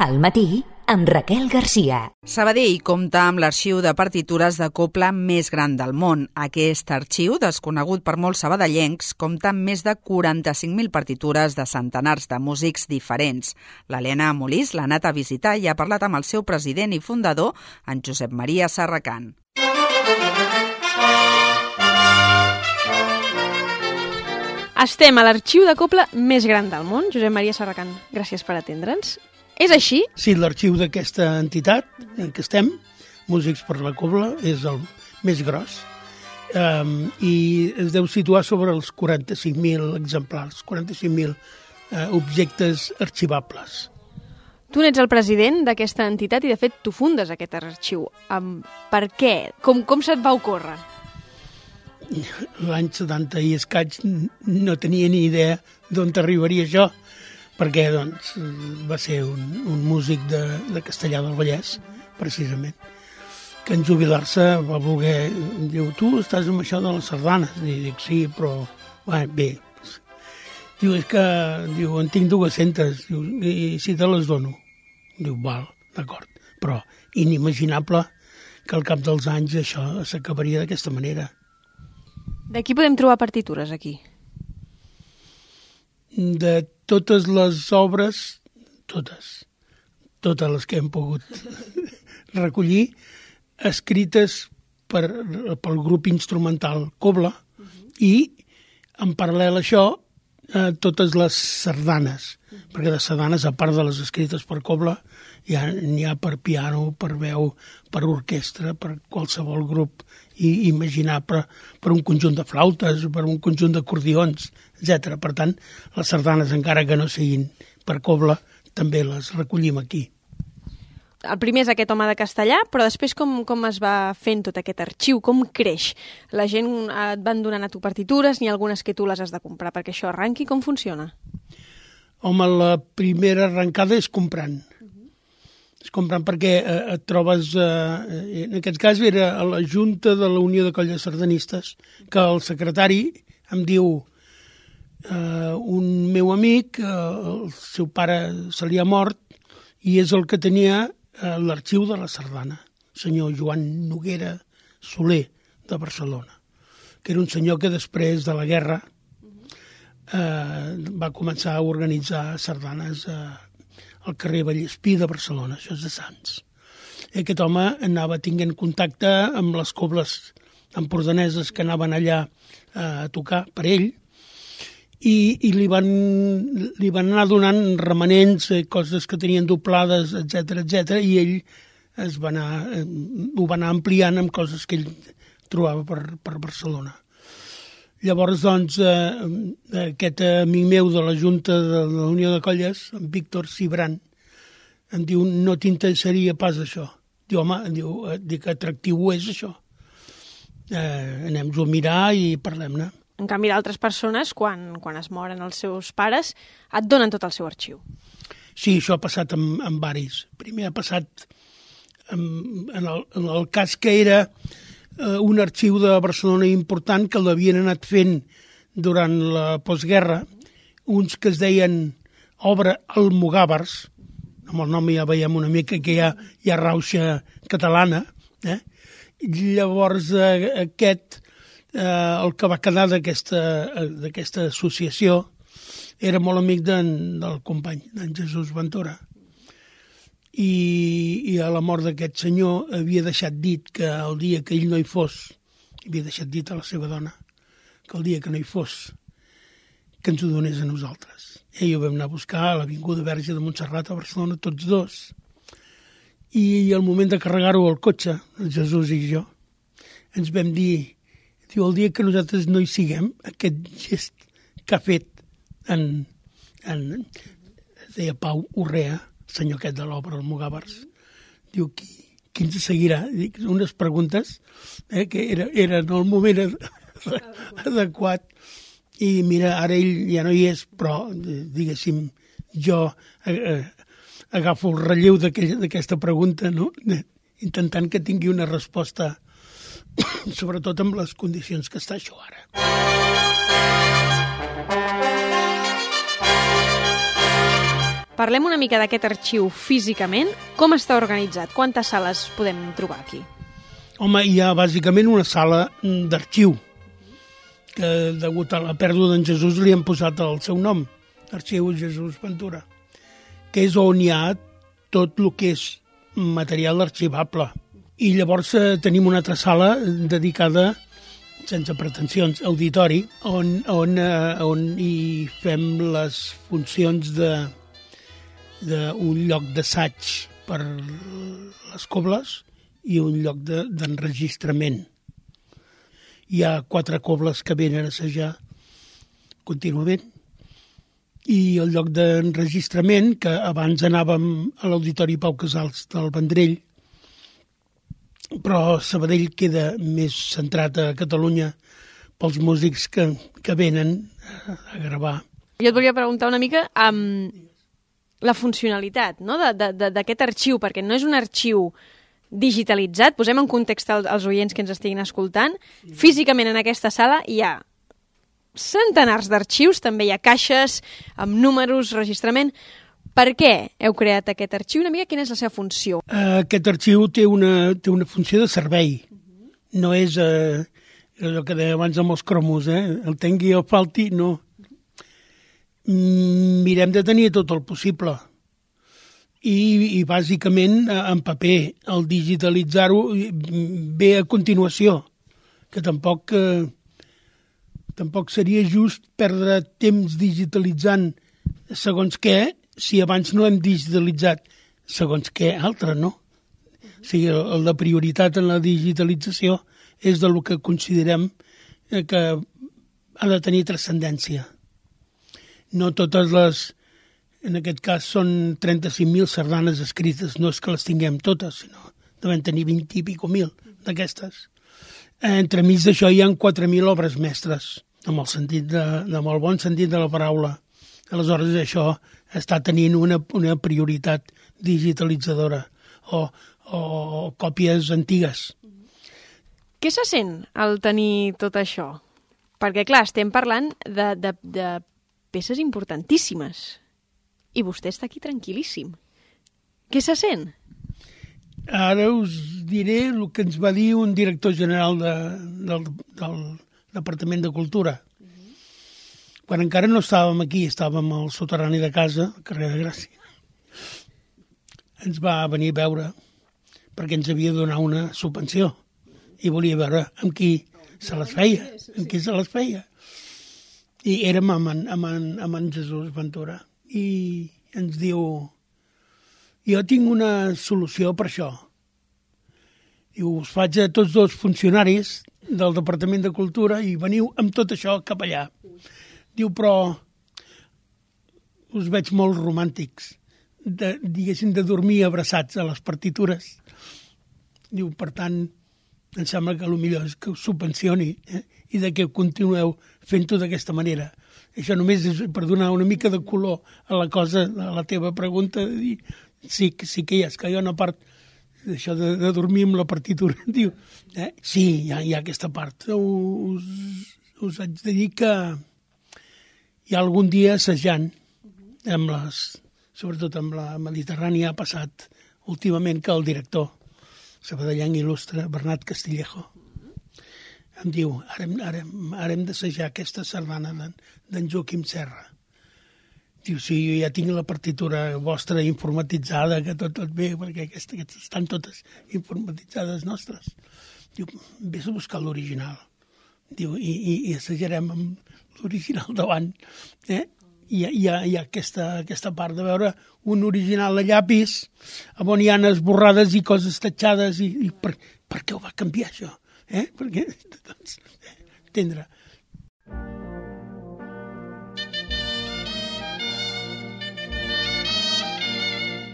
Al matí, amb Raquel Garcia. Sabadell compta amb l'arxiu de partitures de copla més gran del món. Aquest arxiu, desconegut per molts sabadellencs, compta amb més de 45.000 partitures de centenars de músics diferents. L'Helena Molís l'ha anat a visitar i ha parlat amb el seu president i fundador, en Josep Maria Serracant. Estem a l'arxiu de copla més gran del món, Josep Maria Serracant. Gràcies per atendre'ns. És així? Sí, l'arxiu d'aquesta entitat en què estem, Músics per la Cobla, és el més gros um, i es deu situar sobre els 45.000 exemplars, 45.000 uh, objectes arxivables. Tu n'ets el president d'aquesta entitat i, de fet, tu fundes aquest arxiu. Um, per què? Com, com se't va ocórrer? L'any 70 i escaig no tenia ni idea d'on arribaria això perquè doncs, va ser un, un músic de, de Castellà del Vallès, precisament, que en jubilar-se va voler... Diu, tu estàs amb això de les sardanes? I dic, sí, però... Bé, bé. Diu, és que... Diu, en tinc 200. Diu, i si te les dono? Diu, val, d'acord. Però inimaginable que al cap dels anys això s'acabaria d'aquesta manera. De qui podem trobar partitures, aquí? De totes les obres, totes, totes les que hem pogut recollir, escrites per, pel grup instrumental Cobla uh -huh. i, en paral·lel a això, eh, totes les sardanes, perquè de sardanes, a part de les escrites per Cobla, n'hi ha, ha per piano, per veu, per orquestra, per qualsevol grup i imaginar per, per un conjunt de flautes, per un conjunt d'acordions, etc. Per tant, les sardanes, encara que no siguin per cobla, també les recollim aquí. El primer és aquest home de castellà, però després com, com es va fent tot aquest arxiu? Com creix? La gent et van donant a tu partitures, ni algunes que tu les has de comprar perquè això arranqui? Com funciona? Home, la primera arrencada és comprant. Uh -huh. És comprant perquè eh, et trobes... Eh, en aquest cas era a la Junta de la Unió de Colles Sardanistes, que el secretari em diu eh, un meu amic, eh, el seu pare se li ha mort i és el que tenia l'arxiu de la Sardana, senyor Joan Noguera Soler, de Barcelona, que era un senyor que després de la guerra eh, va començar a organitzar sardanes eh, al carrer Vallespí de Barcelona, això és de Sants. I aquest home anava tinguent contacte amb les cobles empordaneses que anaven allà eh, a tocar per ell, i, i li, van, li van anar donant remanents, eh, coses que tenien doblades, etc etc i ell es va anar, eh, ho va anar ampliant amb coses que ell trobava per, per Barcelona. Llavors, doncs, eh, aquest amic meu de la Junta de la Unió de Colles, en Víctor Cibran, em diu, no t'interessaria pas això. Diu, home, diu, dic, atractiu és això. Eh, anem-ho a mirar i parlem-ne. En canvi, d'altres persones, quan, quan es moren els seus pares, et donen tot el seu arxiu. Sí, això ha passat amb, amb varis. Primer ha passat en, en, el, en el cas que era eh, un arxiu de Barcelona important que l'havien anat fent durant la postguerra, uns que es deien Obra Almogàvers, amb el nom ja veiem una mica que hi ha, hi ha rauxa catalana, eh? llavors eh, aquest eh, el que va quedar d'aquesta associació era molt amic del company, d'en Jesús Ventura. I, I a la mort d'aquest senyor havia deixat dit que el dia que ell no hi fos, havia deixat dit a la seva dona, que el dia que no hi fos, que ens ho donés a nosaltres. I ho vam anar a buscar a l'Avinguda Verge de Montserrat a Barcelona, tots dos. I al moment de carregar-ho al cotxe, Jesús i jo, ens vam dir Diu, el dia que nosaltres no hi siguem, aquest gest que ha fet en, en deia Pau Urrea, senyor aquest de l'obra, el Mugàvers, diu, qui, qui ens seguirà? Dic, unes preguntes eh, que era, era en el moment adequat i mira, ara ell ja no hi és, però diguéssim, jo eh, eh agafo el relleu d'aquesta pregunta, no? intentant que tingui una resposta sobretot amb les condicions que està això ara. Parlem una mica d'aquest arxiu físicament. Com està organitzat? Quantes sales podem trobar aquí? Home, hi ha bàsicament una sala d'arxiu, que degut a la pèrdua d'en Jesús li han posat el seu nom, Arxiu Jesús Ventura, que és on hi ha tot el que és material arxivable. I llavors eh, tenim una altra sala dedicada sense pretensions, auditori, on, on, eh, on hi fem les funcions de d'un lloc d'assaig per les cobles i un lloc d'enregistrament. De, Hi ha quatre cobles que venen a assajar contínuament i el lloc d'enregistrament, que abans anàvem a l'Auditori Pau Casals del Vendrell, però Sabadell queda més centrat a Catalunya pels músics que, que venen a gravar. Jo et volia preguntar una mica amb la funcionalitat no? d'aquest arxiu, perquè no és un arxiu digitalitzat, posem en context als oients que ens estiguin escoltant, físicament en aquesta sala hi ha centenars d'arxius, també hi ha caixes amb números, registrament, per què heu creat aquest arxiu? Una mica quina és la seva funció? Uh, aquest arxiu té una, té una funció de servei. No és uh, allò que deia abans amb els cromos, eh? el tengui o falti, no. Mm, mirem de tenir tot el possible. I, i bàsicament en paper. El digitalitzar-ho ve a continuació, que tampoc, eh, tampoc seria just perdre temps digitalitzant segons què si abans no hem digitalitzat segons què altre, no? O sigui, el de prioritat en la digitalització és de lo que considerem eh, que ha de tenir transcendència. No totes les... En aquest cas són 35.000 sardanes escrites, no és que les tinguem totes, sinó devem tenir 20 i pico mil d'aquestes. Entre mig d'això hi ha 4.000 obres mestres, amb el, sentit de, amb el bon sentit de la paraula. Aleshores, això està tenint una, una prioritat digitalitzadora o, o còpies antigues. Què se sent al tenir tot això? Perquè, clar, estem parlant de, de, de peces importantíssimes i vostè està aquí tranquil·líssim. Què se sent? Ara us diré el que ens va dir un director general de, del, del Departament de Cultura. Quan encara no estàvem aquí, estàvem al soterrani de casa, al carrer de Gràcia. Ens va venir a veure perquè ens havia de donar una subvenció i volia veure amb qui se les feia, amb qui se les feia. I érem amb en, amb en, amb en Jesús Ventura i ens diu jo tinc una solució per això. Diu, us faig a tots dos funcionaris del Departament de Cultura i veniu amb tot això cap allà. Diu, però us veig molt romàntics, de, diguéssim, de dormir abraçats a les partitures. Diu, per tant, em sembla que el millor és que us subvencioni eh? i de que continueu fent-ho d'aquesta manera. Això només és per donar una mica de color a la cosa, a la teva pregunta, de dir, sí, sí que hi ha, que hi ha una part d'això de, de dormir amb la partitura. Diu, eh? sí, hi ha, hi ha aquesta part. Us, us haig de dir que i algun dia assajant, amb les, sobretot amb la Mediterrània, ha passat últimament que el director sabadellenc il·lustre, Bernat Castillejo, em diu, ara, ara, ara hem d'assajar aquesta sardana d'en Joaquim Serra. Diu, sí, jo ja tinc la partitura vostra informatitzada, que tot, tot bé, perquè aquesta, aquestes estan totes informatitzades nostres. Diu, vés a buscar l'original. Diu, i, i, i assajarem amb l'original davant. Eh? Hi ha, hi ha, hi ha aquesta, aquesta part de veure un original a llapis on hi ha esborrades i coses tatxades i, i per, per què ho va canviar això? Eh? Perquè, doncs, eh.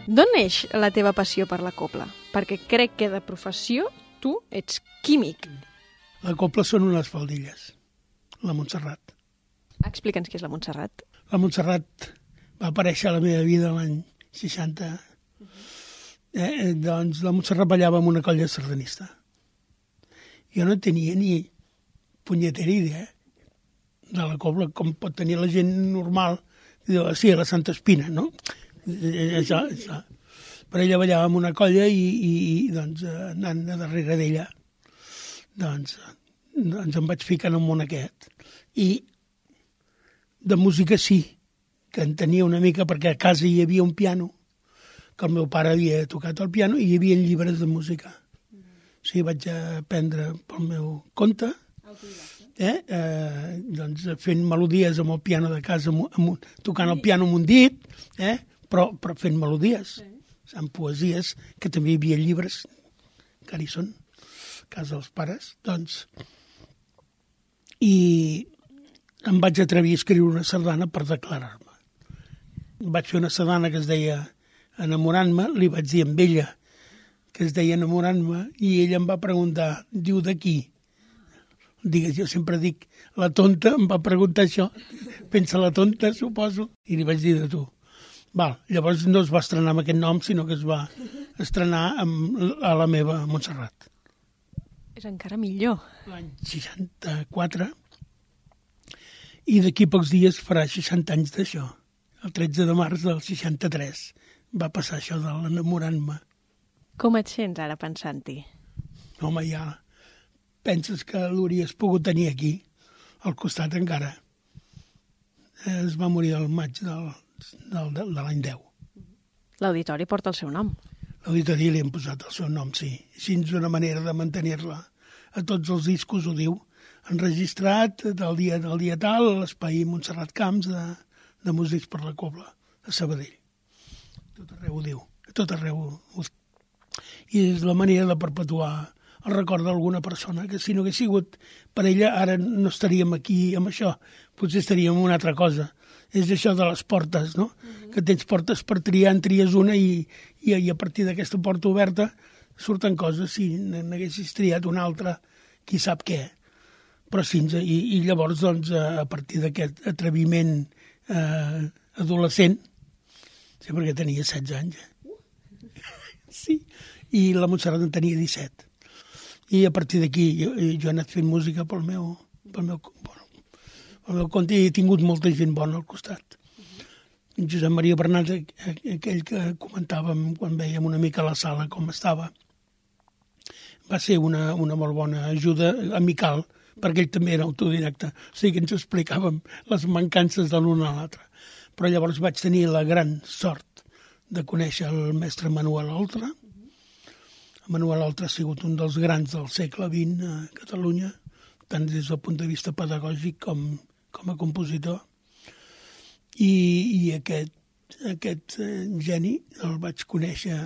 D'on neix la teva passió per la copla? Perquè crec que de professió tu ets químic. La copla són unes faldilles, la Montserrat. Explica'ns què és la Montserrat. La Montserrat va aparèixer a la meva vida l'any 60. Eh, doncs la Montserrat ballava amb una colla sardanista. Jo no tenia ni punyetera idea de la cobla, com pot tenir la gent normal. Diu, sí, la Santa Espina, no? Eh, Això, això. Però ella ballava amb una colla i, i, i doncs, eh, anant a darrere d'ella, doncs, doncs em vaig ficar en el món aquest. I de música sí, que en tenia una mica, perquè a casa hi havia un piano, que el meu pare havia tocat el piano, i hi havia llibres de música. O sigui, vaig aprendre pel meu compte, eh? Eh, doncs fent melodies amb el piano de casa, amb, amb, tocant el piano amb un dit, eh? però, però fent melodies, amb poesies, que també hi havia llibres, encara hi són, a casa dels pares, doncs... I em vaig atrevir a escriure una sardana per declarar-me. Vaig fer una sardana que es deia Enamorant-me, li vaig dir amb ella que es deia Enamorant-me, i ella em va preguntar, diu de qui? Digues, jo sempre dic, la tonta em va preguntar això, pensa la tonta, suposo, i li vaig dir de tu. Val, llavors no es va estrenar amb aquest nom, sinó que es va estrenar amb, a la meva Montserrat. És encara millor. L'any 64, i d'aquí pocs dies farà 60 anys d'això. El 13 de març del 63 va passar això de l'enamorant-me. Com et sents ara pensant-hi? Home, ja penses que l'hauries pogut tenir aquí, al costat encara. Es va morir el maig del, del, de, de l'any 10. L'auditori porta el seu nom. L'auditori li hem posat el seu nom, sí. Així és una manera de mantenir-la. A tots els discos ho diu. Enregistrat del dia, del dia tal a l'espai Montserrat Camps de, de Músics per la Cobla, a Sabadell. Tot arreu ho diu. A tot arreu ho... I és la manera de perpetuar el record d'alguna persona, que si no hagués sigut per ella, ara no estaríem aquí amb això, potser estaríem amb una altra cosa. És això de les portes, no? Mm -hmm. Que tens portes per triar, en tries una i, i, i a partir d'aquesta porta oberta surten coses. Si n'haguessis triat una altra, qui sap què. Però sí, i, i llavors, doncs, a partir d'aquest atreviment eh, adolescent, sí, perquè tenia 16 anys, eh? sí, i la Montserrat en tenia 17 i a partir d'aquí jo, jo he anat fent música pel meu, pel meu, pel meu compte he tingut molta gent bona al costat. Josep Maria Bernat, aquell que comentàvem quan veiem una mica la sala com estava, va ser una, una molt bona ajuda amical, perquè ell també era autodidacte, o sigui que ens explicàvem les mancances de l'un a l'altre. Però llavors vaig tenir la gran sort de conèixer el mestre Manuel Oltra, Manuel Altra ha sigut un dels grans del segle XX a Catalunya, tant des del punt de vista pedagògic com, com a compositor. I, i aquest, aquest eh, geni el vaig conèixer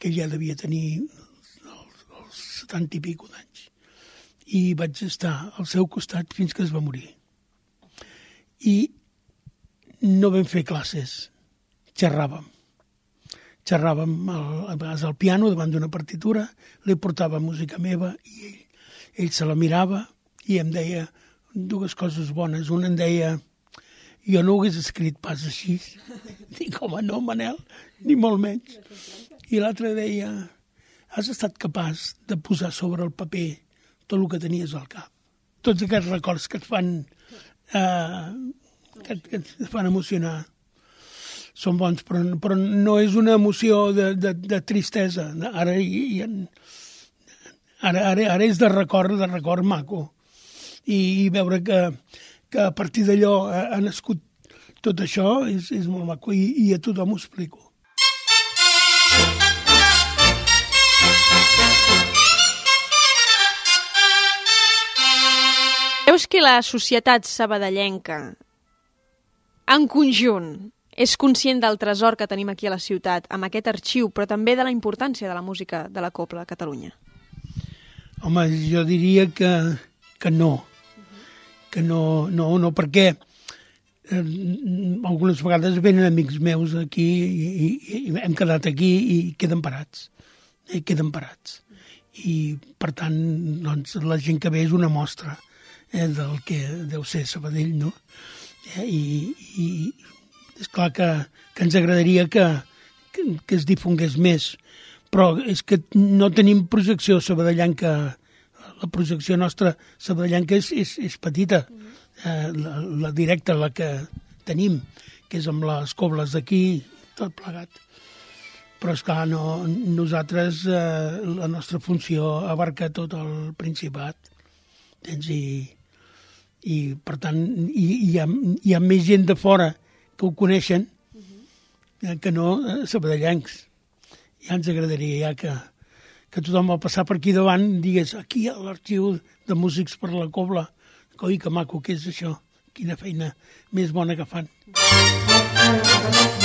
que ja devia tenir els, els 70 i pico d'anys. I vaig estar al seu costat fins que es va morir. I no vam fer classes, xerràvem xerràvem el, a vegades al piano davant d'una partitura, li portava música meva i ell, ell se la mirava i em deia dues coses bones. Una em deia, jo no ho hagués escrit pas així. Dic, home, no, Manel, ni molt menys. I l'altre deia, has estat capaç de posar sobre el paper tot el que tenies al cap. Tots aquests records que et fan, eh, que, que et fan emocionar són bons, però, però no és una emoció de, de, de tristesa. Ara, hi, hi, ara, ara, ara és de record, de record maco. I, i veure que, que a partir d'allò ha, ha nascut tot això és, és molt maco i, i a tothom ho explico. Veus que la societat sabadellenca, en conjunt, és conscient del tresor que tenim aquí a la ciutat, amb aquest arxiu, però també de la importància de la música de la Copla a Catalunya? Home, jo diria que, que no. Que no, no, no, perquè eh, algunes vegades venen amics meus aquí i, i, i hem quedat aquí i queden parats. I queden parats. I, per tant, doncs, la gent que ve és una mostra eh, del que deu ser Sabadell, no? Eh, i, i és clar que, que ens agradaria que, que, que es difongués més, però és que no tenim projecció sabadellanca, la projecció nostra sabadellanca és, és, és petita, eh, la, la directa, la que tenim, que és amb les cobles d'aquí, tot plegat. Però, és clar no, nosaltres, eh, la nostra funció abarca tot el Principat. Tens, i, i per tant hi, hi, ha, hi ha més gent de fora que ho coneixen eh, que no eh, sabadellencs. Ja ens agradaria ja que, que tothom al passar per aquí davant digués aquí ha l'arxiu de músics per la cobla. Coi, que maco, què és això? Quina feina més bona que fan. Música